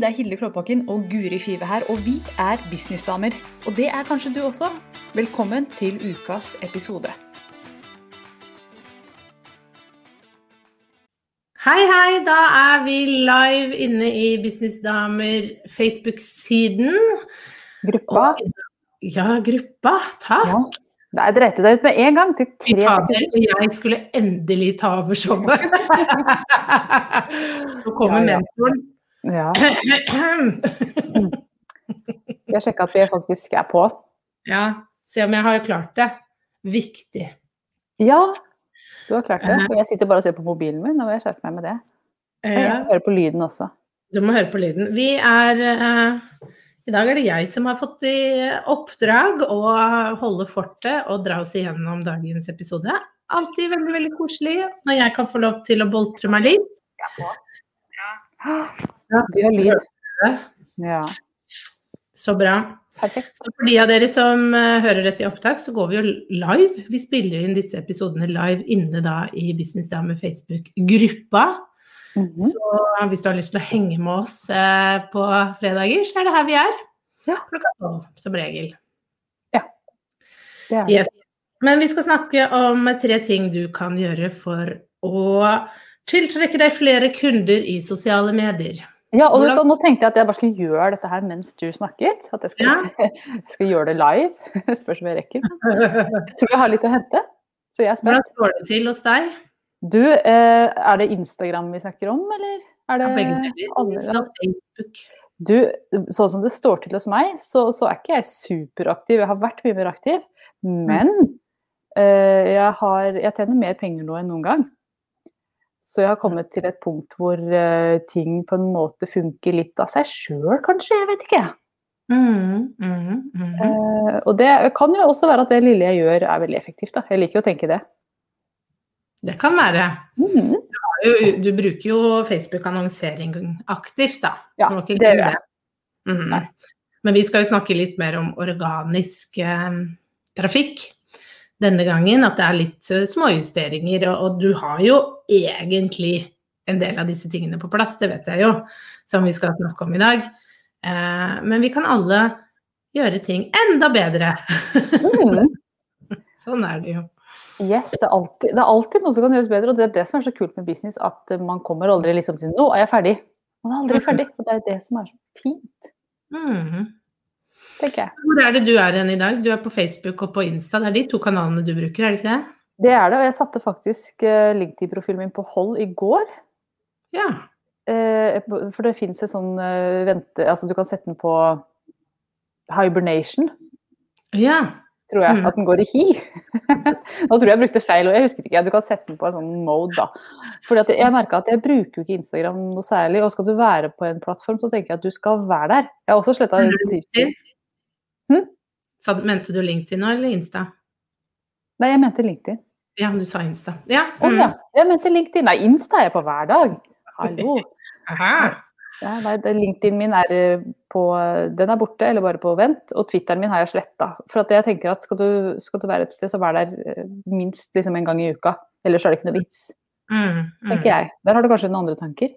Det er Hilde Klåbakken og Guri Five her, og vi er businessdamer. Og det er kanskje du også. Velkommen til ukas episode. Hei, hei. Da er vi live inne i Businessdamer Facebook-siden. Gruppa. Ja, gruppa. Takk. Ja. Der dreit du deg ut med en gang. Til tre fader, og jeg skulle endelig ta over showet. Nå kommer Ja, ja. mentoren. Ja, jeg sjekka at vi faktisk er på. Ja, se om jeg har klart det. Viktig. Ja, du har klart det. Jeg sitter bare og ser på mobilen min, og jeg har skjerpet meg med det. Jeg Ja, hører på lyden også. du må høre på lyden. Vi er uh, I dag er det jeg som har fått i oppdrag å holde fortet og dra oss igjennom dagens episode. Alltid veldig, veldig koselig når jeg kan få lov til å boltre meg litt. Vi har lyd. Ja, Så bra. perfekt. Så for de av dere som eh, hører dette i opptak, så går vi jo live. Vi spiller inn disse episodene live inne da i Business Dame Facebook-gruppa. Mhm. Så hvis du har lyst til å henge med oss eh, på fredager, så er det her vi er. Ja. Klokka tolv, som regel. Det er det. Yes. Men vi skal snakke om tre ting du kan gjøre for å tiltrekke deg flere kunder i sosiale medier. Ja, og Hvordan- nå tenkte jeg at jeg bare skulle gjøre dette her mens du snakket. At jeg skal, jeg skal gjøre det live. Spørs om jeg rekker. Jeg tror jeg har litt å hente. Så jeg er spent. Hvordan står det til hos deg? Du, eh, er det Instagram vi snakker om, eller er det Begge deler. Facebook. Du, sånn som det står til hos meg, så, så er ikke jeg superaktiv. Jeg har vært mye mer aktiv. Men eh, jeg, har, jeg tjener mer penger nå enn noen gang. Så jeg har kommet til et punkt hvor uh, ting på en måte funker litt av seg sjøl, kanskje. Jeg vet ikke. Mm, mm, mm. Uh, og det kan jo også være at det lille jeg gjør er veldig effektivt. Da. Jeg liker jo å tenke det. Det kan være. Mm. Du, du bruker jo Facebook-annonsering aktivt, da. Ja, det gjør jeg. Mhm. Men vi skal jo snakke litt mer om organisk eh, trafikk denne gangen. At det er litt eh, småjusteringer. Og, og du har jo egentlig en del av disse tingene på plass, det vet jeg jo, som vi skal snakke om i dag. Eh, men vi kan alle gjøre ting enda bedre. Mm. sånn er det jo. Yes, det er, alltid, det er alltid noe som kan gjøres bedre, og det er det som er så kult med business, at eh, man kommer aldri liksom til Nå er jeg ferdig. Man er aldri ferdig, og det er det som er så fint, Mhm. Tenker jeg. Hvor er det du er hen i dag? Du er på Facebook og på Insta. Det er de to kanalene du bruker, er det ikke det? Det er det, og jeg satte faktisk eh, LinkedIn-profilen min på hold i går. Ja. Eh, for det fins et sånn eh, vente... Altså du kan sette den på hibernation, Ja. Tror jeg. Mm. At den går i hi. Nå tror jeg jeg brukte feil, og jeg husker ikke. Du kan sette den på en sånn mode, da. Fordi jeg merka at jeg bruker jo ikke Instagram noe særlig. Og skal du være på en plattform, så tenker jeg at du skal være der. Jeg har også sletta LinkedIn? Hm? Sa, mente du LinkedIn nå, eller Insta? Nei, jeg mente LinkedIn. Ja, du sa Insta. Ja. Å Oh, ja, jeg mente LinkedIn. Nei, Insta er jeg på hver dag. Hallo. Aha. Ja, nei, LinkedIn min er eh, på Den er borte, eller bare på vent. Og Twitteren min har jeg sletta. For at jeg tenker at skal du, skal du være et sted, så vær der eh, minst liksom en gang i uka. Ellers er det ikke noe vits, Mm, mm. tenker jeg. Der har du kanskje noen andre tanker?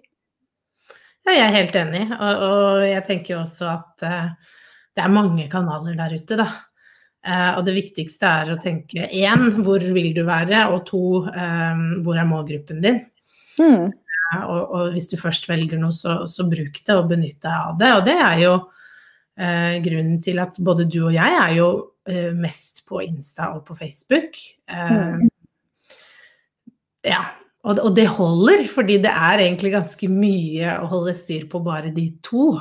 Ja, jeg er helt enig. Og, og jeg tenker jo også at uh, det er mange kanaler der ute, da. Uh, og det viktigste er å tenke én, hvor vil du være? Og to, um, hvor er målgruppen din? Mm. Og, og hvis du først velger noe, så, så bruk det og benytt deg av det. Og det er jo eh, grunnen til at både du og jeg er jo eh, mest på Insta og på Facebook. Eh, Ja. Og, og det holder, fordi det er egentlig ganske mye å holde styr på bare de to.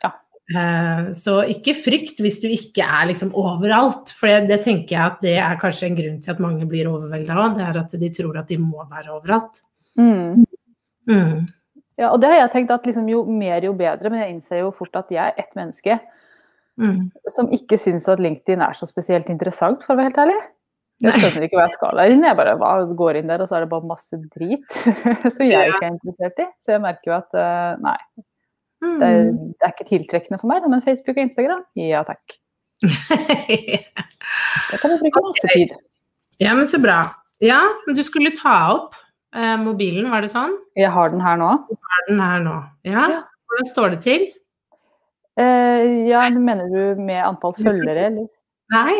Ja. Eh, så ikke frykt hvis du ikke er liksom overalt, for det, det tenker jeg at det er kanskje en grunn til at mange blir overvelda òg. Det er at de tror at de må være overalt. Mm. Mm. Ja, og det har jeg tenkt at liksom, jo mer, jo bedre, men jeg innser jo fort at jeg er ett menneske Mm. som ikke syns at LinkedIn er så spesielt interessant, for å være helt ærlig. Jeg skjønner ikke hva jeg skal der inne. Jeg bare hva, går inn der, og så er det bare masse drit som jeg ikke er interessert i. Så jeg merker jo at uh, nei, det er, Mm. det er ikke tiltrekkende for meg. Men Facebook og Instagram, ja takk. Det kan vi bruke masse tid. ja, men så bra. Ja, men du skulle ta opp eh, mobilen, var det sånn? Jeg har den her nå. Har den her nå? Ja. Ja. Hvordan står det til? Eh, ja, mener du med antall følgere, eller? Nei.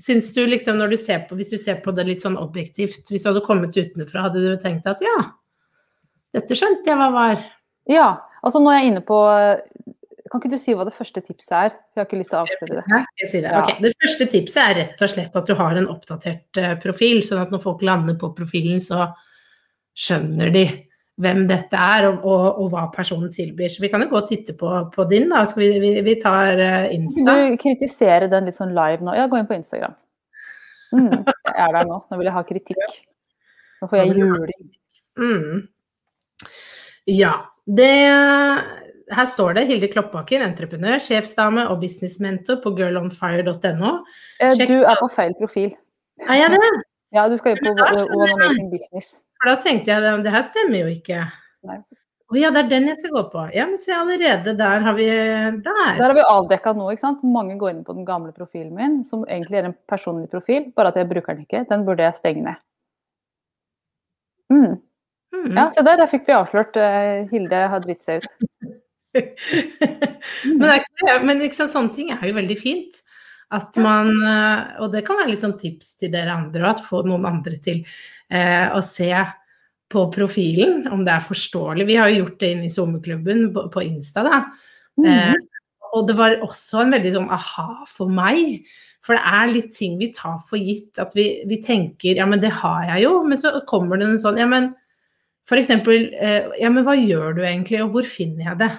Syns du liksom når du ser på, hvis du ser på det litt sånn objektivt, hvis du hadde kommet utenfra, hadde du tenkt at ja, dette skjønte jeg hva var? Ja, altså nå er jeg inne på Kan ikke du si hva det første tipset er? Jeg har ikke lyst til å avsløre det. Jeg sier det. Ja. Okay. Det første tipset er rett og slett at du har en oppdatert eh, profil, sånn at når folk lander på profilen, så skjønner de hvem dette er, og, og, og hva personen tilbyr. Så vi kan jo gå og titte på, på din, da. Skal vi, vi, vi tar eh, Insta. du kritisere den litt sånn live nå? Ja, gå inn på Instagram. Mm, jeg er der nå. Nå vil jeg ha kritikk. Nå får jeg juling. Mm. Ja. Det Her står det Hilde Kloppbakken, entreprenør, sjefsdame og businessmentor på girlonfire.no. Eh, Du er på feil profil. Er jeg det? Ja, du skal inn på One. Amazing Business. For da tenkte jeg det her stemmer jo ikke. Å ja, det er den jeg skal gå på. Ja, men se allerede, der har vi Der. Der har vi avdekka noe, ikke sant. Mange går inn på den gamle profilen min, som egentlig er en personlig profil, bare at jeg bruker den ikke. Den burde jeg stenge ned. Mm. Mm. Ja, se der, der fikk vi avslørt. eh, Hilde har dritt seg ut. men, det er ikke, men liksom, sånne ting er jo veldig fint. At man, eh, og det kan være litt sånn tips til dere andre, at få noen andre til å se på profilen, om det er forståelig. Vi har jo gjort det inne i sommerklubben på, på Insta, da. Eh, og det var også en veldig sånn aha for meg. For det er litt ting vi tar for gitt. At vi, vi tenker ja, men det har jeg jo. Men så kommer det en sånn ja, men for eksempel eh, ja, men hva gjør du egentlig, og hvor finner jeg det?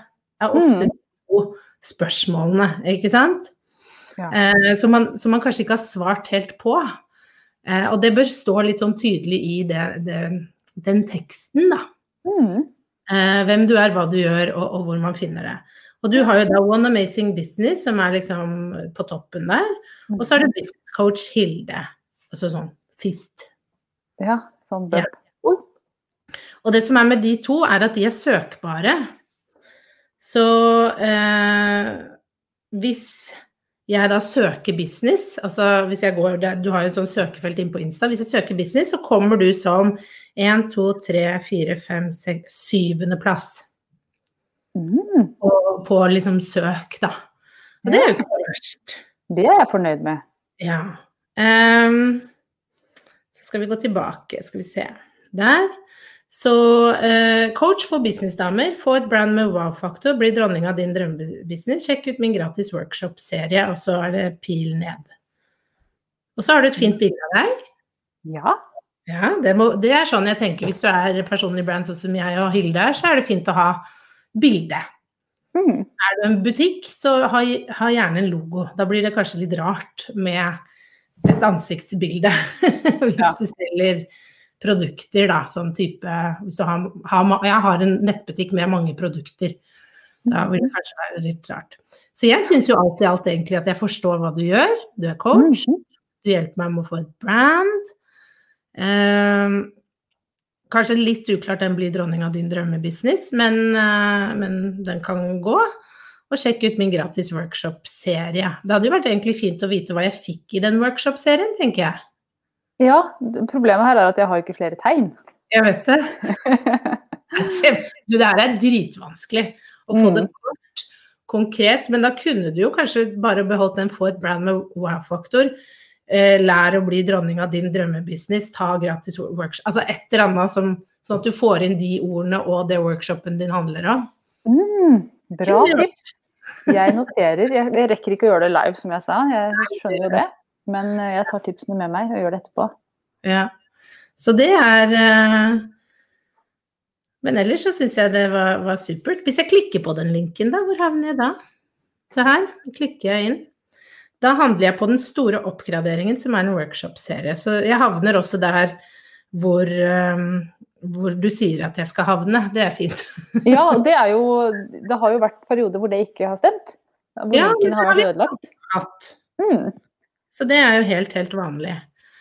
er ofte Mm. de to spørsmålene, ikke sant? Ja. Eh, som, man, som man kanskje ikke har svart helt på. Eh, og det bør stå litt sånn tydelig i det, det, den teksten, da. Mm. Eh, hvem du er, hva du gjør, og, og hvor man finner det. Og du har jo da One Amazing Business, som er liksom på toppen der. Og så har du Business Coach Hilde. Altså sånn FIST. Ja, sånn Ja. bør. Oi. Og det som er med de to, er at de er søkbare. Så eh, hvis jeg da søker business, altså hvis jeg går Du har jo et sånt søkefelt inn på Insta. Hvis jeg søker business, så kommer du som 1, 2, 3, 4, 5, 6, syvende plass Mm. på, på liksom søk, da. Og det er jo ikke så verst. Det er jeg fornøyd med. Ja. Um, så skal vi gå tilbake, skal vi se. Der. Så eh, coach for businessdamer, få et brand med wow-faktor, bli dronning av din drømmebusiness, sjekk ut min gratis workshop-serie, og så er det pil ned. Og så har du et fint bilde av deg. Ja. Ja, det, må, det er sånn jeg tenker. Hvis du er personlig brand sånn som jeg og Hilde er, så er det fint å ha bilde. Mm. Er du en butikk, så ha, ha gjerne en logo. Da blir det kanskje litt rart med et ansiktsbilde. Hvis Ja. du selger produkter, da, sånn type Hvis du har, har Jeg har en nettbutikk med mange produkter. Da vil det kanskje være litt rart. Så jeg syns jo alt i alt egentlig at jeg forstår hva du gjør. Du er coach. Mhm. Du hjelper meg med å få et brand. Ehm, kanskje litt uklart den blir dronning av din drømmebusiness, men, eh, men den kan gå. Og sjekk ut min gratis workshop-serie. Det hadde jo vært egentlig fint å vite hva jeg fikk i den workshop-serien, tenker jeg. Ja, problemet her er at jeg har ikke flere tegn. Jeg vet det. Du, det her er dritvanskelig å få det kort, konkret, men da kunne du jo kanskje bare beholdt den få et brand med wow-faktor. Eh, lær å bli dronning av din drømmebusiness, ta gratis workshop. Altså et eller annet som, sånn at du får inn de ordene og det workshopen din handler om. Mm, bra tips. Jeg noterer. Jeg, jeg rekker ikke å gjøre det live, som jeg sa. Jeg skjønner jo det. Men eh, jeg tar tipsene med meg og gjør det etterpå. Ja. Så det er eh, Men ellers så syns jeg det var, var supert. Hvis jeg klikker på den linken, da, hvor havner jeg da? Se her, klikker jeg inn. Da handler jeg på den store oppgraderingen, som er en workshop-serie. Så jeg havner også der hvor, eh, hvor du sier at jeg skal havne. Det er fint. Ja, det er jo Det har jo vært perioder hvor det ikke har stemt. Hvor Ja, linken det har vært vi ødelagt. Hatt. Mm. Så det er jo helt, helt vanlig.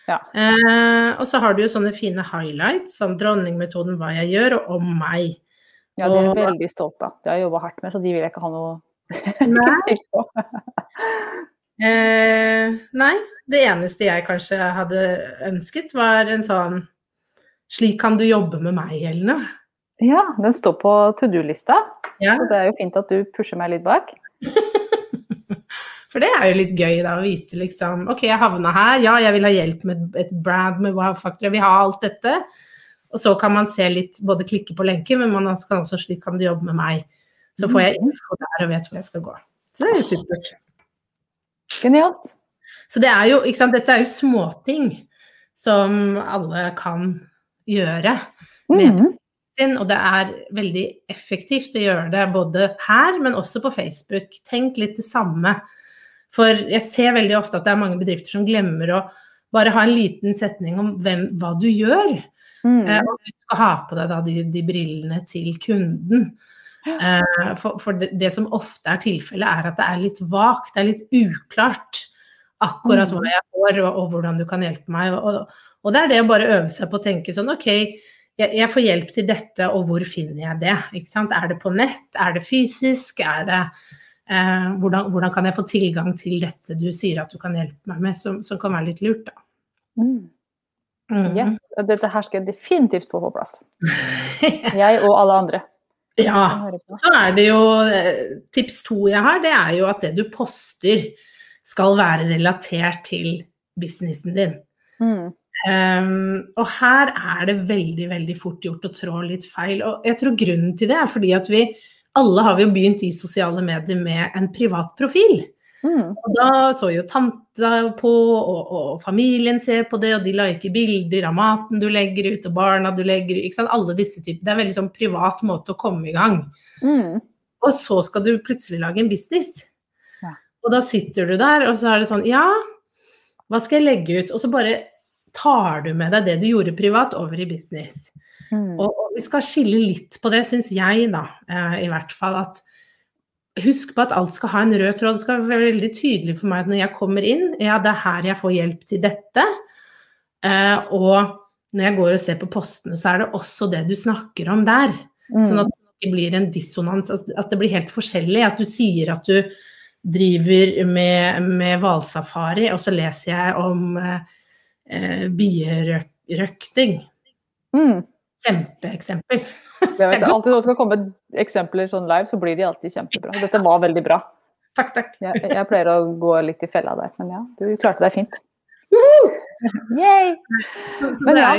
Ja. Eh, og så har du jo sånne fine highlights, som dronningmetoden, hva jeg gjør, og om meg. Ja, det er jeg veldig stolt av. Det har jeg jobba hardt med, så de vil jeg ikke ha noe Nei. Eh, nei, det eneste jeg kanskje hadde ønsket, var en sånn Slik kan du jobbe med meg, eller noe. Ja, den står på to do-lista, Ja, så det er jo fint at du pusher meg litt bak. for det er jo litt gøy da, å vite liksom Ok, jeg havna her. Ja, jeg vil ha hjelp med et brand med wow-faktor. Jeg vil ha alt dette. Og så kan man se litt, både klikke på lenker, men man kan også slik kan du jobbe med meg. Så får jeg info der og vet hvor jeg skal gå. Så det er jo supert. Genialt. Så det er jo, ikke sant, dette er jo småting som alle kan gjøre med mm. sin, og det er veldig effektivt å gjøre det både her, men også på Facebook. Tenk litt det samme. For jeg ser veldig ofte at det er mange bedrifter som glemmer å bare ha en liten setning om hvem, hva du gjør. Mm. Eh, og du skal ha på deg da de, de brillene til kunden. Eh, for for det, det som ofte er tilfellet, er at det er litt vagt, det er litt uklart akkurat hva jeg får, og, og hvordan du kan hjelpe meg. Og, og, og det er det å bare øve seg på å tenke sånn OK, jeg, jeg får hjelp til dette, og hvor finner jeg det? Ikke sant? Er det på nett? Er det fysisk? Er det eh, hvordan, hvordan kan jeg få tilgang til dette du sier at du kan hjelpe meg med, som, som kan være litt lurt, da. Mm. Mm. Yes. Dette her skal jeg definitivt få på plass. Jeg og alle andre. ja. Så er det jo eh, Tips to jeg har, det er jo at det du poster skal være relatert til businessen din. Mm. Um, og her er det veldig, veldig fort gjort å trå litt feil. Og jeg tror grunnen til det er fordi at vi alle har vi jo begynt i sosiale medier med en privat profil. Mm. Og da så jo tanta på, og, og familien ser på det, og de liker bilder av maten du legger ut, og barna du legger ut. Alle disse typer. Det er en veldig sånn privat måte å komme i gang. Mm. Og så skal du plutselig lage en business. Ja. Og da sitter du der, og så er det sånn Ja, hva skal jeg legge ut? Og så bare tar du med deg det du gjorde privat, over i business. Mm. Og, og vi skal skille litt på det, syns jeg, da, eh, i hvert fall. at Husk på at alt skal ha en rød tråd. Det skal være veldig tydelig for meg når jeg kommer inn, ja, det er her jeg får hjelp til dette. Eh, og når jeg går og ser på postene, så er det også det du snakker om der. Mm. Sånn at det ikke blir en dissonans, at at det blir helt forskjellig. At du sier at du driver med, med hvalsafari, og så leser jeg om eh, eh, bierøkting. Mm. Kjempeeksempel. Jeg vet, alltid når det skal komme eksempler sånn live, så blir de alltid kjempebra. Dette var veldig bra. Takk, takk. Jeg, jeg pleier å gå litt i fella der, men ja, du klarte deg fint. Yay! Men ja,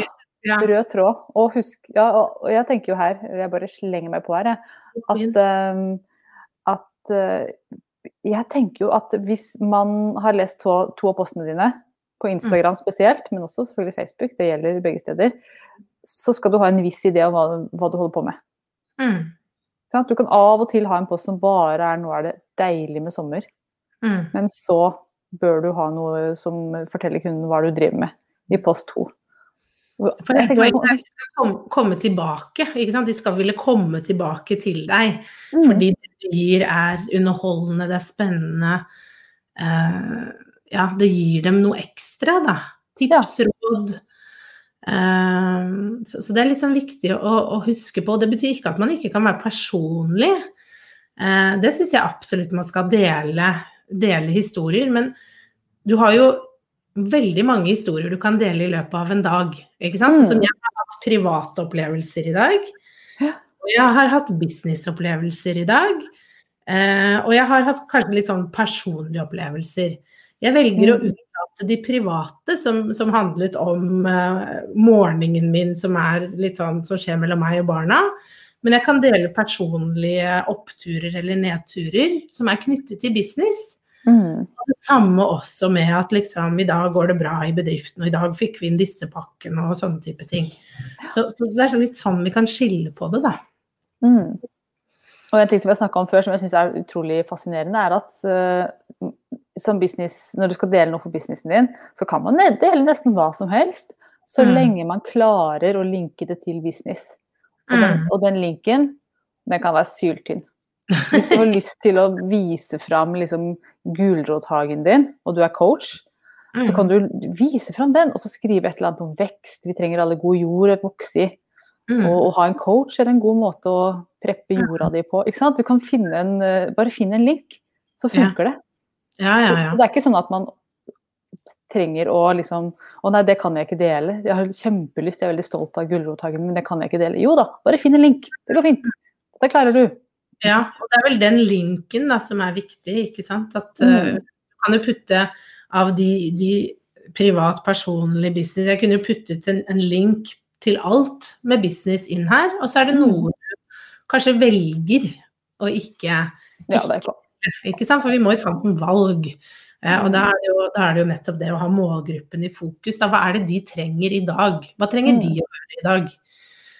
rød tråd. Og husk, ja, og jeg tenker jo her, jeg bare slenger meg på her, jeg, at, ehm, at eh, jeg tenker jo at hvis man har lest to, to av postene dine, på Instagram spesielt, men også selvfølgelig Facebook, det gjelder begge steder, så skal du ha en viss idé om hva, hva du holder på med. Mm. Sånn, Du kan av og til ha en post som bare er 'nå er det deilig med sommer', Mm. men så bør du ha noe som forteller kunden hva du driver med, i post to. For tenker- er at de skal komme, tilbake. Ikke sant? De skal ville komme tilbake til deg. Mm. Fordi det du gir er underholdende, det er spennende. Uh, ja, det gir dem noe ekstra, da. Tips, råd. Eh, så, så det er litt sånn viktig å, å huske på. Det betyr ikke at man ikke kan være personlig. Uh, det syns jeg absolutt man skal dele, dele historier. Men du har jo veldig mange historier du kan dele i løpet av en dag. Ikke sant? Sånn som jeg har hatt private opplevelser i dag. Og jeg har hatt businessopplevelser i dag. Uh, og jeg har hatt kanskje litt sånn personlige opplevelser. Jeg velger å Mm. Utlate de private, som, som handlet om uh, morgenen min, som er litt sånn som skjer mellom meg og barna. Men jeg kan dele personlige oppturer eller nedturer som er knyttet til business. Mm. Og det samme også med at liksom i dag går det bra i bedriften, og i dag fikk vi inn disse pakkene og sånne type ting. Så, så det er litt sånn vi kan skille på det, da. Mm. Og en ting som jeg snakka om før, som jeg syns er utrolig fascinerende, er at eh, som business, når du skal dele noe for businessen din, så kan man dele nesten hva som helst. Så Mm. lenge man klarer å linke det til business. Og den, Mm. og den linken, den kan være syltynn. Hvis du har lyst til å vise fram liksom, gulrothagen din, og du er coach, så kan du vise fram den, og så skrive et eller annet om vekst. Vi trenger alle god jord å vokse i. Mm. Og å ha en coach er en god måte å preppe jorda di på. Ikke sant? Du kan finne en, eh, bare finne en link, så funker det. Ja, ja, Så, ja. så det er ikke sånn at man trenger å liksom Å nei, det kan jeg ikke dele. Jeg har kjempelyst, jeg er veldig stolt av gulrothagen, men det kan jeg ikke dele. Jo da, bare finn en link. Det går fint. Det klarer du. Ja, og det er vel den linken da, som er viktig, ikke sant. At Mm. uh, kan jo putte av de, de privat, personlig business Jeg kunne jo puttet en, en link til alt med business inn her, og så er det Mm. noe du kanskje velger å ikke Ja, det er klart. Ikke sant? For vi må jo ta noen valg. Eh, og da er, det jo, da er det jo nettopp det å ha målgruppen i fokus. Da, hva er det de trenger i dag? Hva trenger Mm. de å gjøre i dag?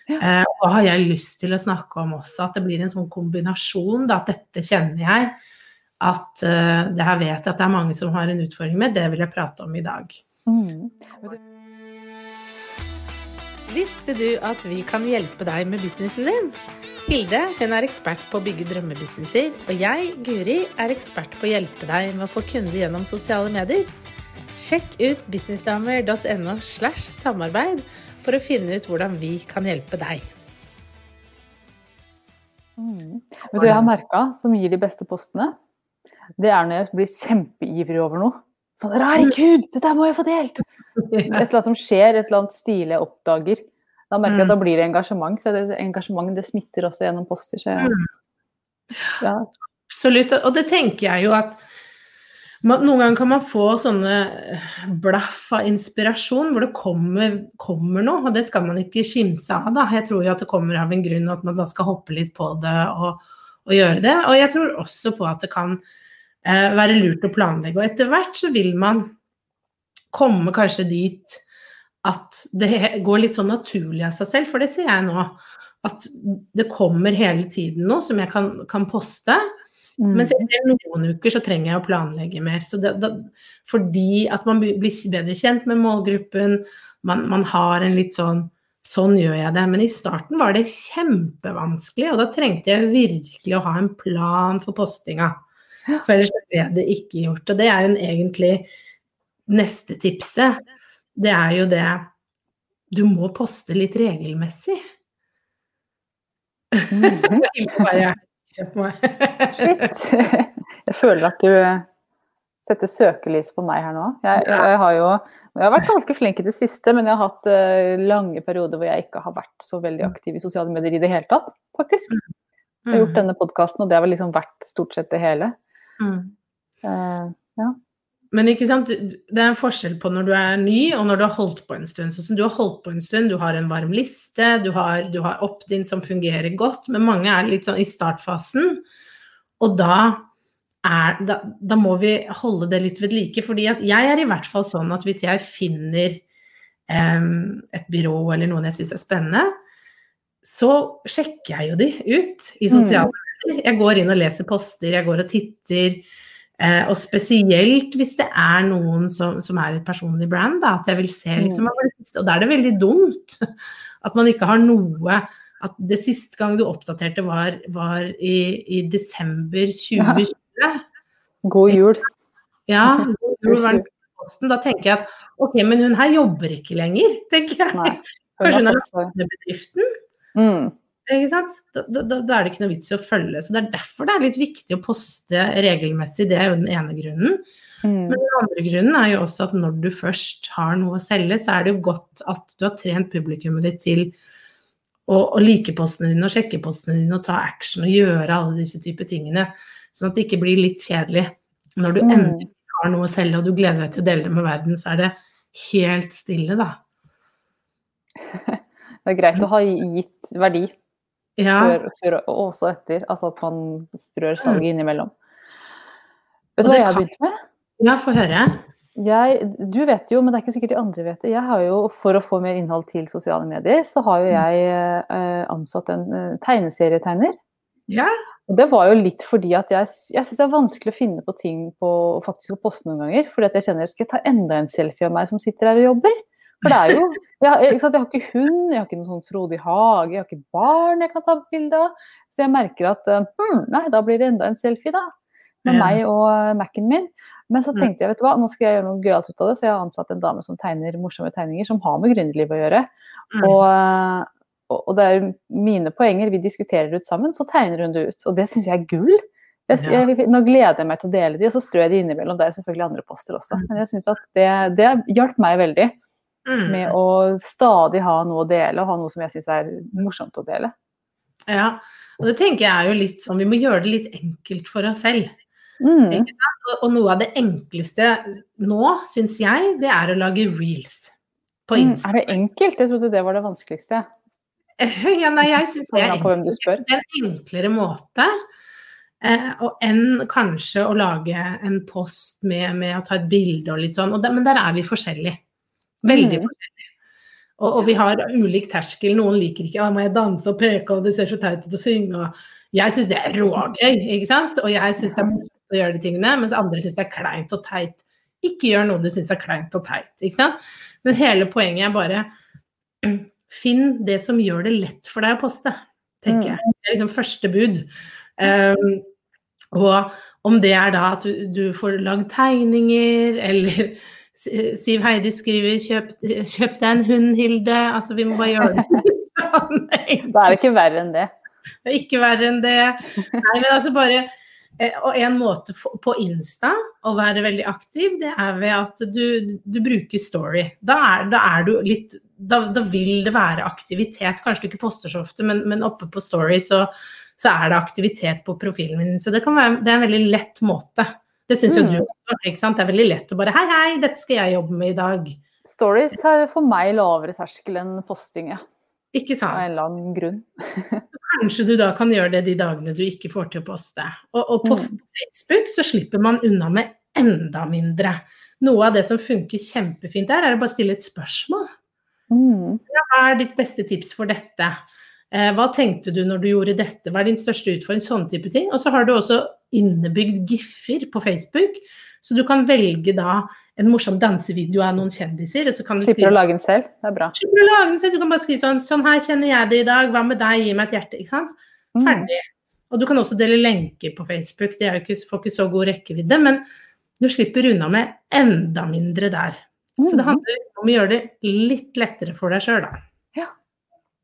Eh, og har jeg lyst til å snakke om også at det blir en sånn kombinasjon. Da, at dette kjenner jeg. At uh, det her vet jeg at det er mange som har en utfordring med. Det vil jeg prate om i dag. Mm. Visste du at vi kan hjelpe deg med businessen din? Hilde hun er ekspert på å bygge drømmebusinesser, og jeg, Guri, er ekspert på å hjelpe deg med å få kunder gjennom sosiale medier. Sjekk ut businessdamer.no slash samarbeid for å finne ut hvordan vi kan hjelpe deg. Mm. Vet du, jeg har merka som gir de beste postene, det er når jeg blir kjempeivrig over noe. Sånn herregud, dette må jeg få delt! Et eller annet som skjer, et eller annet stil jeg oppdager. Da merker jeg at da blir det engasjement. Så det, engasjement det smitter også gjennom poster. Så jeg, ja. Absolutt. Og det tenker jeg jo at man, noen ganger kan man få sånne eh, blaff av inspirasjon hvor det kommer, kommer noe, og det skal man ikke skimse av. Da. Jeg tror jo at det kommer av en grunn, at man da skal hoppe litt på det og, og gjøre det. Og jeg tror også på at det kan eh, være lurt å planlegge. Og etter hvert så vil man komme kanskje dit at det går litt sånn naturlig av seg selv, for det ser jeg nå. At det kommer hele tiden noe som jeg kan, kan poste. Mm. Mens noen uker så trenger jeg å planlegge mer. Så det, det, fordi at man blir bedre kjent med målgruppen, man, man har en litt sånn Sånn gjør jeg det. Men i starten var det kjempevanskelig, og da trengte jeg virkelig å ha en plan for postinga. For ellers ble det ikke gjort. Og det er jo egentlig neste tipset. Det er jo det Du må poste litt regelmessig. Mm. Bare. Jeg føler at du setter søkelys på meg her nå. Jeg, jeg, har jo jeg har vært ganske flink i det siste, men jeg har hatt eh, lange perioder hvor jeg ikke har vært så veldig aktiv i sosiale medier i det hele tatt, faktisk. Jeg har gjort denne podkasten, og det har vel liksom vært stort sett det hele. Mm. Eh, Men ikke sant, det er en forskjell på når du er ny og når du har holdt på en stund. Sånn som du har holdt på en stund, du har en varm liste, du har, du har opt-in som fungerer godt, men mange er litt sånn i startfasen. Og da, er, da, da må vi holde det litt ved like. fordi at jeg er i hvert fall sånn at hvis jeg finner um, et byrå eller noen jeg syns er spennende, så sjekker jeg jo de ut i sosiale medier. Jeg går inn og leser poster, jeg går og titter. Eh, og spesielt hvis det er noen som, som er et personlig brand, da, at jeg vil se liksom, siste. Og da er det veldig dumt at man ikke har noe At det siste gang du oppdaterte var, var i, i desember 2020. god jul. Ja, posten? Da tenker jeg at ok, men hun her jobber ikke lenger, tenker jeg. Kanskje hun har lagt ned bedriften? mm. Ikke sant? Da, da, da er det ikke noe vits i å følge. Så Det er derfor det er litt viktig å poste regelmessig. Det er jo den ene grunnen. Mm. Men den andre grunnen er jo også at når du først har noe å selge, så er det jo godt at du har trent publikummet ditt til å, å like postene dine og sjekke postene dine og ta action og gjøre alle disse typer tingene. Sånn at det ikke blir litt kjedelig. Når du Mm. endelig har noe å selge og du gleder deg til å dele det med verden, så er det helt stille, da. Det er greit å ha gitt verdi Ja. før, før og også etter. Altså at man strør salget innimellom. Vet du hva jeg har begynt med? ja, få høre. Jeg, du vet jo, men det er ikke sikkert de andre vet det. Jeg har jo, For å få mer innhold til sosiale medier, så har jo jeg eh, ansatt en eh, tegneserietegner. Ja. Og det var jo litt fordi at jeg, jeg syns det er vanskelig å finne på ting på faktisk å poste noen ganger. Fordi at jeg kjenner at jeg skal ta enda en selfie av meg som sitter her og jobber? For det er jo Jeg, jeg har ikke hund, jeg har ikke noen sånn frodig hage, jeg har ikke barn jeg kan ta bilde av. Så jeg merker at hm, nei, da blir det enda en selfie, da. Med Ja. meg og eh, Mac-en min. Men så Mm. tenkte jeg, vet du hva, nå skal jeg gjøre noe gøyalt ut av det. Så jeg har ansatt en dame som tegner morsomme tegninger som har med gründerlivet å gjøre. Mm. Og, eh, og, og det er mine poenger, vi diskuterer det ut sammen, så tegner hun det ut. Og det syns jeg er gull. Jeg, jeg, nå gleder jeg meg til å dele de, og så strør jeg de innimellom. Det er selvfølgelig andre poster også. Men jeg syns at det, det hjalp meg veldig Mm. med å stadig ha noe å dele, og ha noe som jeg syns er morsomt å dele. Ja, og det tenker jeg er jo litt sånn, vi må gjøre det litt enkelt for oss selv. Mm. Og, noe av det enkleste nå, syns jeg, det er å lage reels på Mm. Er det enkelt? Jeg trodde det var det vanskeligste. Ja, nei, jeg syns det er. Det er en enklere måte. Eh, og enn kanskje å lage en post med, med å ta et bilde og litt sånn. Og det, men der er vi forskjellige. Veldig forskjellig. Og, og vi har ulik terskel. Noen liker ikke å må jeg danse og peke, og det ser så teit ut å synge. Og jeg syns det er rågøy, ikke sant? Og jeg syns det er morsomt å gjøre de tingene, mens andre syns det er kleint og teit. Ikke gjør noe du syns er kleint og teit, ikke sant? Men hele poenget er bare Finn det som gjør det lett for deg å poste, tenker jeg. Det er liksom første bud. Um, og om det er da at du, du får lagd tegninger, eller Siv Heidi skriver 'kjøp, kjøp deg en hund, Hilde'. Altså, vi må bare gjøre det sånn. Da er det ikke verre enn det. Det er ikke verre enn det. Nei, men altså bare eh, Og en måte på Insta å være veldig aktiv, det er ved at du, du bruker story. Da er, da er du litt da, da vil det være aktivitet. Kanskje du ikke poster så ofte, men, men oppe på story så, så er det aktivitet på profilen min. Så det, kan være, det er en veldig lett måte. Det syns jo Mm. du også. ikke sant? Det er veldig lett å bare Hei, hei, dette skal jeg jobbe med i dag. Stories har for meg lavere terskel enn posting, ja. Ikke sant. Av en eller annen grunn. Kanskje du da kan gjøre det de dagene du ikke får til å poste. Og, og på Mm. Facebook så slipper man unna med enda mindre. Noe av det som funker kjempefint der, er å bare stille et spørsmål. Mm. Hva er ditt beste tips for dette? Eh, hva tenkte du når du gjorde dette? Hva er din største utfordring? Sånne type ting. Og så har du også innebygd giffer på Facebook, så du kan velge da en morsom dansevideo av noen kjendiser, og så kan du Slipper skrive å lage den selv. Det er bra. Slipper å lage den selv. Du kan bare skrive sånn Sånn her kjenner jeg det i dag. Hva med deg? Gi meg et hjerte. Ikke sant? Mm. Ferdig. Og du kan også dele lenker på Facebook. Det ikke, får ikke så god rekkevidde, men du slipper unna med enda mindre der. Så det Mm. handler om å gjøre det litt lettere for deg sjøl, da.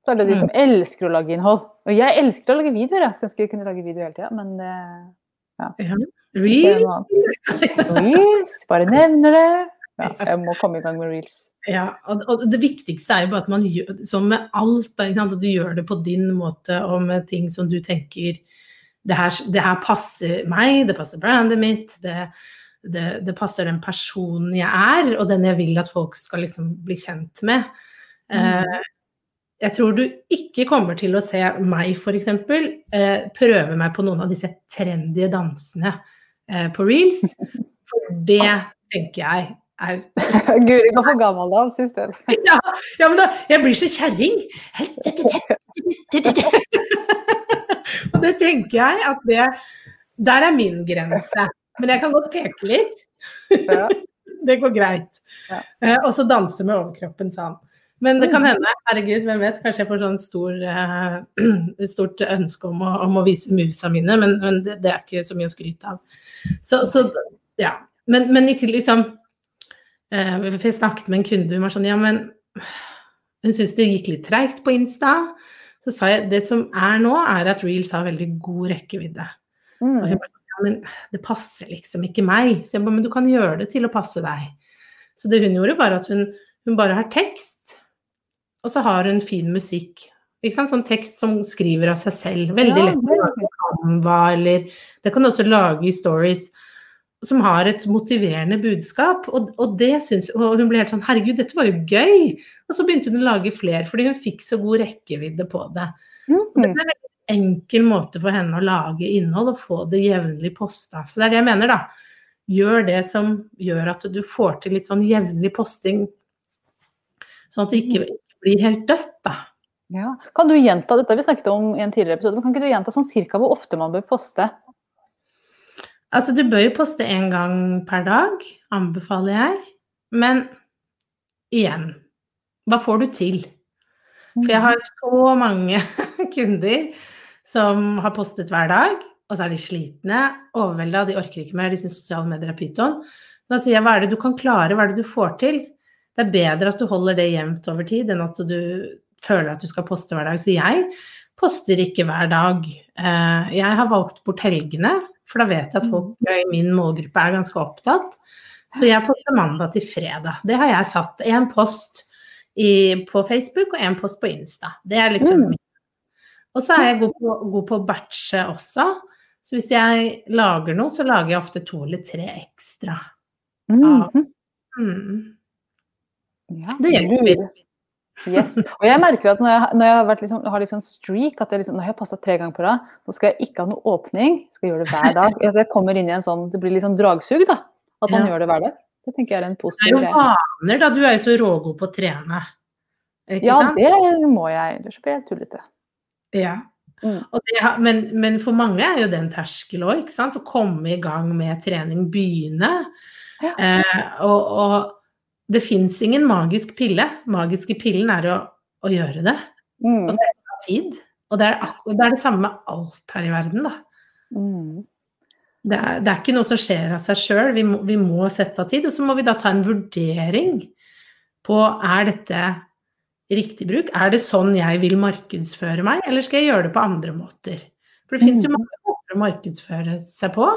Så er det de Mm. som elsker å lage innhold. Og jeg elsker å lage videoer. Jeg skulle ønske jeg kunne lage video hele tida, men det Ja. annet. Reels, bare nevner det. Ja, jeg må komme i gang med reels. Ja, og, det viktigste er jo bare at man gjør som med alt, at du gjør det på din måte og med ting som du tenker det her, det her passer meg, det passer brandet mitt, det, det, det passer den personen jeg er, og den jeg vil at folk skal liksom bli kjent med. Eh, jeg tror du ikke kommer til å se meg f.eks. Eh, prøve meg på noen av disse trendy dansene eh, på reels, for det tenker jeg er Guri går for gammeldans i stedet. ja, ja, men da, jeg blir så kjerring. Og det tenker jeg at det Der er min grense. Men jeg kan godt peke litt. Det går greit. Ja. Eh, og så danse med overkroppen, sa han. Men det kan hende, herregud, hvem vet, kanskje jeg får sånn stor, uh, stort ønske om å, om å vise movesa mine, men, men det, det er ikke så mye å skryte av. Så, så ja. Men, men ikke liksom uh, Jeg snakket med en kunde, hun var sånn Ja, men hun syntes det gikk litt treigt på Insta. Så sa jeg det som er nå, er at reels har veldig god rekkevidde. Og Mm. hun bare ja, men det passer liksom ikke meg. Så jeg bare, men du kan gjøre det til å passe deg. Så det hun gjorde, var at hun, hun bare har tekst, og så har hun fin musikk. Ikke sant? Sånn tekst som skriver av seg selv. Veldig Ja, lett Canva, eller Det kan du også lage i stories som har et motiverende budskap. Og, og det syns Og hun ble helt sånn Herregud, dette var jo gøy! Og så begynte hun å lage flere, fordi hun fikk så god rekkevidde på det. Og det Mm. er en veldig enkel måte for henne å lage innhold og få det jevnlig posta. Så det er det jeg mener, da. Gjør det som gjør at du får til litt sånn jevnlig posting, sånn at det ikke blir helt dødt, da. Ja. Kan du gjenta dette vi snakket om i en tidligere episode, men kan ikke du gjenta sånn cirka hvor ofte man bør poste? Altså, du bør jo poste én gang per dag, anbefaler jeg. Men igjen, Hva får du til? For jeg har så mange kunder som har postet hver dag, og så er de slitne, overvelda, de orker ikke mer, de syns sosiale medier er pyton. Da sier jeg hva er det du kan klare, hva er det du får til? Det er bedre at du holder det jevnt over tid, enn at du føler at du skal poste hver dag. Så jeg poster ikke hver dag. Eh, jeg har valgt bort helgene, for da vet jeg at folk i min målgruppe er ganske opptatt. Så jeg poster mandag til fredag. Det har jeg satt. Én post i, på Facebook og én post på Insta. Det er liksom Mm. Og så er jeg god på, god på å batche også. Så hvis jeg lager noe, så lager jeg ofte to eller tre ekstra. Mhm. Mm. Ja, Det hjelper. Yes. Og jeg merker at når jeg, når jeg har, vært liksom, har sånn streak, at jeg liksom, når jeg har passa tre ganger på rad, nå skal jeg ikke ha noe åpning, skal gjøre det hver dag. At jeg kommer inn i en sånn, Det blir litt sånn dragsug, da. At man Ja. gjør det hver dag. Det tenker jeg er en positiv greie. Det er jo vaner, da. Du er jo så rågod på å trene. Ikke Ja, sant? det må jeg. Ellers blir jeg tullete. Ja. Mm. Det, men, men for mange er jo det en terskel òg, ikke sant. Å komme i gang med trening, begynne. Ja. Eh, og, og det fins ingen magisk pille. Magiske pillen er å, å gjøre det. Mm. Og sette av tid. Og det er, det er det samme med alt her i verden, da. Mm. Det er, det er ikke noe som skjer av seg sjøl. Vi, vi må sette av tid. Og så må vi da ta en vurdering på er dette riktig bruk. Er det sånn jeg vil markedsføre meg, eller skal jeg gjøre det på andre måter? For det finnes jo Mhm. mange måter å markedsføre seg på.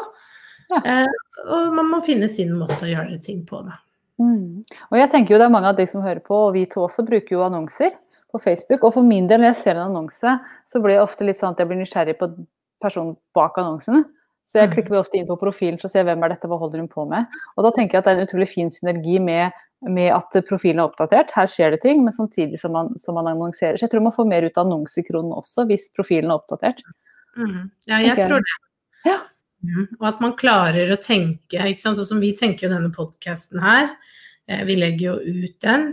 Ja. Eh, og man må finne sin måte å gjøre ting på, da. Mm. Og jeg tenker jo det er mange av de som hører på, og vi to også, bruker jo annonser på Facebook. Og for min del, når jeg ser en annonse, så blir jeg ofte litt sånn at jeg blir nysgjerrig på personen bak annonsen. Så jeg Mm. klikker ofte inn på profilen for å se hvem er dette, hva holder hun på med. Og da tenker jeg at det er en utrolig fin synergi med, med at profilen er oppdatert. Her skjer det ting, men samtidig som man, som man annonserer. Så jeg tror man får mer ut av annonsekronen også, hvis profilen er oppdatert. Mm. Ja, jeg okay. tror det. Ja. Mhm. Og at man klarer å tenke, sånn som vi tenker jo denne podkasten her. Eh, vi legger jo ut den.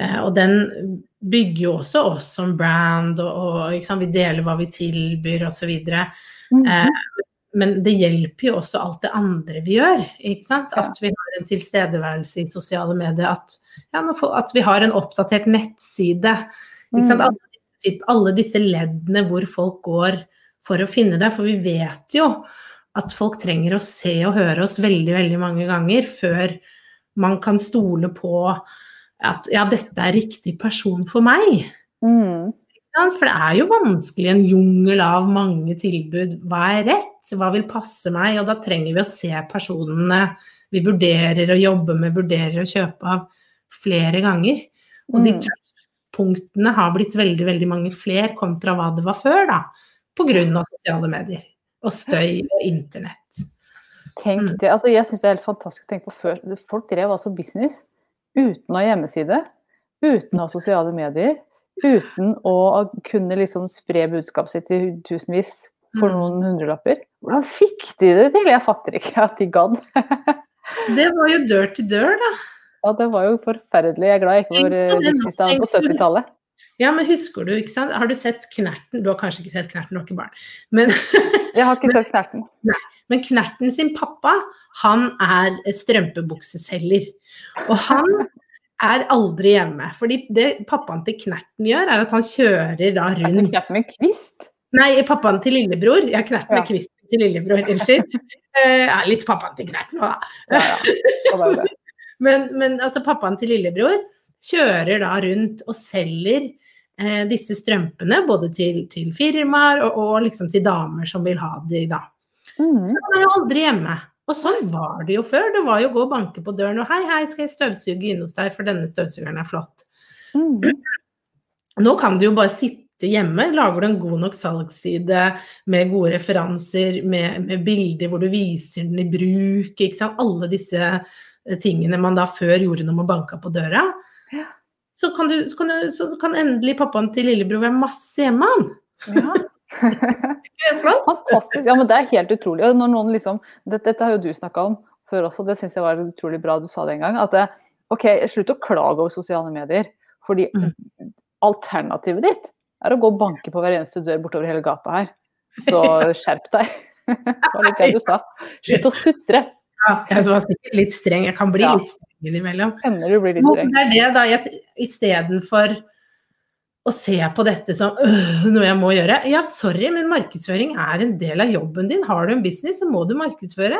Eh, og den bygger jo også oss som brand, og, og vi deler hva vi tilbyr osv. Mhm. Eh, men det hjelper jo også alt det andre vi gjør. At vi har en tilstedeværelse i sosiale medier. At, ja, at vi har en oppdatert nettside. Mm. Alle, typ, alle disse leddene hvor folk går for å finne det. For vi vet jo at folk trenger å se og høre oss veldig, veldig mange ganger før man kan stole på at ja, dette er riktig person for meg. Mm. For det er jo vanskelig en jungel av mange tilbud. Hva er rett? Hva vil passe meg? Og da trenger vi å se personene vi vurderer å jobbe med, vurderer å kjøpe av flere ganger. Og de Mm. punktene har blitt veldig, veldig mange flere kontra hva det var før, da. På grunn av sosiale medier. Og støy og internett. Tenk Mm. det. Altså, jeg syns det er helt fantastisk å tenke på før. Folk drev altså business uten å ha hjemmeside, uten å ha sosiale medier, uten å kunne liksom spre budskapet sitt til tusenvis for Mm. noen hundrelapper. Hvordan fikk de det til? Jeg fatter ikke at de gadd. Det var jo dør til dør, da. Ja, det var jo forferdelig. Jeg er glad jeg ikke var businessdagen på Tenk på det. 70-tallet. Ja, men husker du, ikke sant. Har du sett Knerten? Du har kanskje ikke sett Knerten, du har ikke barn. Men Jeg har ikke sett Knerten. Men Knerten sin pappa, han er strømpebukseselger. Og han er aldri hjemme. Fordi det pappaen til Knerten gjør, er at han kjører da rundt Er det Knerten med kvist? Nei, pappaen til lillebror. Ja, Knerten Ja. kvist til lillebror, unnskyld. Eh, ja, litt pappaen til Knerten òg, da. Ja, ja. Men, men altså, pappaen til lillebror kjører da rundt og selger eh, disse strømpene både til, til firmaer og, og liksom til damer som vil ha de, da. Mm. Så han er jo aldri hjemme. Og sånn var det jo før. Det var jo å gå og banke på døren og hei, hei, skal jeg støvsuge inne hos deg, for denne støvsugeren er flott. Mm. Nå kan du jo bare sitte hjemme, lager du en god nok salgsside med gode referanser, med, med bilder hvor du viser den i bruk, ikke sant. Alle disse eh, tingene man da før gjorde når man banka på døra. Ja. Så kan, du, så, kan du, så kan endelig pappaen til lillebror være masse hjemme, han. Ja. Fantastisk. Ja, men det er helt utrolig. Og når noen liksom, dette, dette har jo du snakka om før også, det syns jeg var utrolig bra du sa det en gang. At det, OK, slutt å klage over sosiale medier. Fordi Mm. alternativet ditt er å gå og banke på hver eneste dør bortover hele gata her. Så skjerp deg. Det var litt det du sa. Slutt å sutre. Ja, jeg var sikkert litt streng. Jeg kan bli Ja. litt streng innimellom. Hender du blir litt streng. det er det, da. Jeg, istedenfor å se på dette som øh, noe jeg må gjøre. Ja, sorry, men markedsføring er en del av jobben din. Har du en business, så må du markedsføre.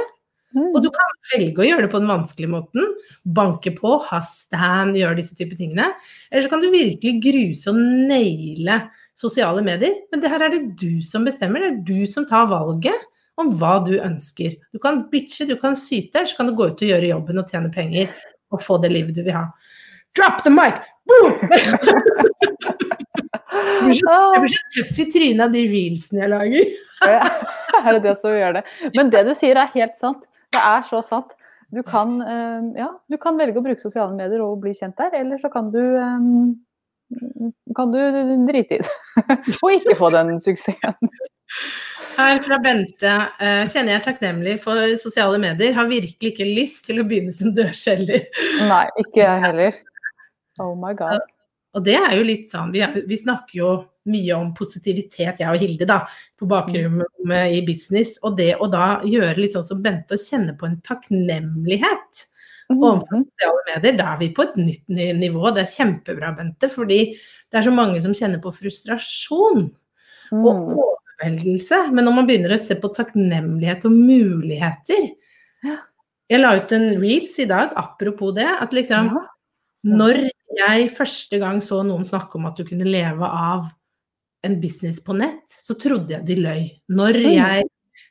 Mm. Og du kan velge å gjøre det på den vanskelige måten. Banke på, ha stand, gjøre disse typer tingene. Eller så kan du virkelig gruse og naile sosiale medier. Men det her er det du som bestemmer. Det er du som tar valget om hva du ønsker. Du kan bitche, du kan syte, eller så kan du gå ut og gjøre jobben og tjene penger og få det livet du vil ha. Drop the mic! Boom! Ah, Jeg blir så tøff i trynet av de reelsene jeg lager. er det det som gjør det? Men det du sier er helt sant. Det er så sant. Du kan, eh, ja, du kan velge å bruke sosiale medier og bli kjent der, eller så kan du eh, kan du drite i det. og ikke få den suksessen. Her fra Bente. eh, kjenner jeg takknemlig for sosiale medier. Har virkelig ikke lyst til å begynne som dørselger. Nei, ikke jeg heller. Oh my god. Og det er jo litt sånn, vi, er, vi snakker jo mye om positivitet, jeg og Hilde, da, på bakrommet i business. Og det å da gjøre litt sånn som Bente, å kjenne på en takknemlighet overfor Mhm. sosiale medier, da er vi på et nytt nivå. Det er kjempebra, Bente, fordi det er så mange som kjenner på frustrasjon og Mm. Overveldelse. Men når man begynner å se på takknemlighet og muligheter Jeg la ut en reels i dag, apropos det, at liksom Ja. når jeg første gang så noen snakke om at du kunne leve av en business på nett, så trodde jeg de løy. Når jeg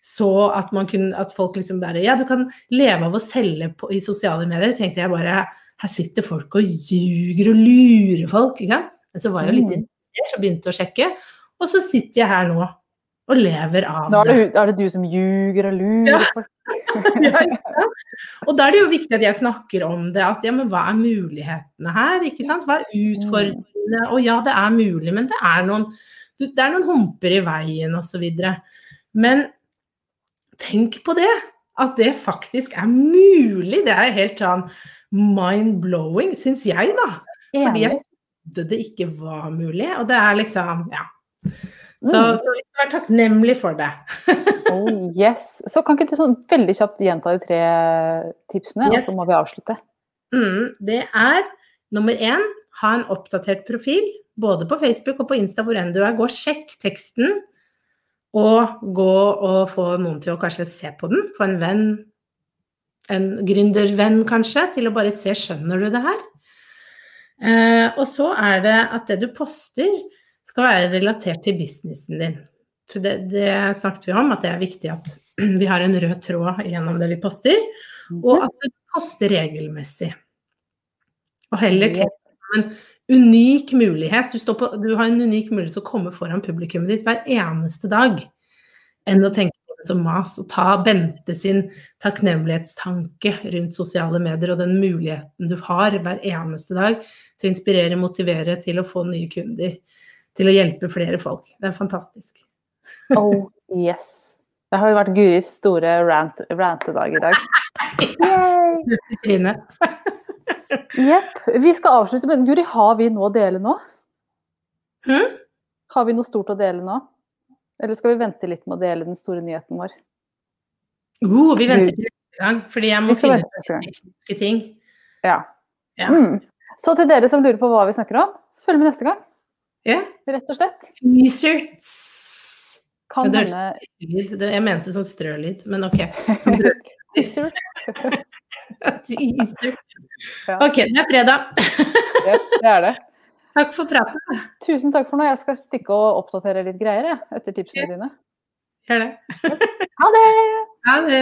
så at, man kunne, at folk liksom bare Ja, du kan leve av å selge på, i sosiale medier, tenkte jeg bare Her sitter folk og ljuger og lurer folk. Ikke sant? Men så var jeg jo litt Mm. interessert og begynte å sjekke. Og så sitter jeg her nå og lever av Da er det. Da er det du som ljuger og lurer folk. Ja, ja? Og da er det jo viktig at jeg snakker om det. At ja, men hva er mulighetene her? Ikke sant? Hva er utfordringene? Og ja, det er mulig, men det er noen, det er noen humper i veien osv. Men tenk på det. At det faktisk er mulig. Det er helt sånn mind-blowing, syns jeg, da. Fordi jeg trodde det ikke var mulig. Og det er liksom, ja. Så, Mm. så vi skal være takknemlige for det. Oh, yes. Så kan ikke du sånn veldig kjapt gjenta de tre tipsene, Yes. og så må vi avslutte. Mm, det er nummer én, ha en oppdatert profil. Både på Facebook og på Insta, hvor enn du er. Gå og sjekk teksten. Og gå og få noen til å kanskje se på den. Få en venn, en gründervenn kanskje, til å bare se skjønner du det her. Eh, og så er det at det du poster, skal være relatert til businessen din. For det, det snakket vi om, at det er viktig at vi har en rød tråd gjennom det vi poster. Og at det poster regelmessig. Og heller tenk en unik mulighet. Du, står på, du har en unik mulighet til å komme foran publikummet ditt hver eneste dag. Enn å tenke på det som mas. Og ta Bente sin takknemlighetstanke rundt sosiale medier og den muligheten du har hver eneste dag til å inspirere, motivere til å få nye kunder. Til å hjelpe flere folk. Det er fantastisk. Oh, yes. Det har jo vært Guris store rant, rantedag i dag. Yay! Jepp. Vi skal avslutte, men Guri, har vi noe å dele nå? Hm? Har vi noe stort å dele nå? Eller skal vi vente litt med å dele den store nyheten vår? Uh, vi venter til neste gang, fordi jeg må finne tekniske ting. Ja. Ja. Mm. Så til dere som lurer på hva vi snakker om, følg med neste gang. Ja. Rett og slett. Teaser. Kan Ja, hende Jeg mente sånn strølyd, men ok. Teaser. Teaser. Ja. Ok, det er fredag. ja, det er det. Takk for praten. Tusen takk for nå. Jeg skal stikke og oppdatere litt greier jeg, etter tipsene dine. Gjør det. Ha det! Ha det.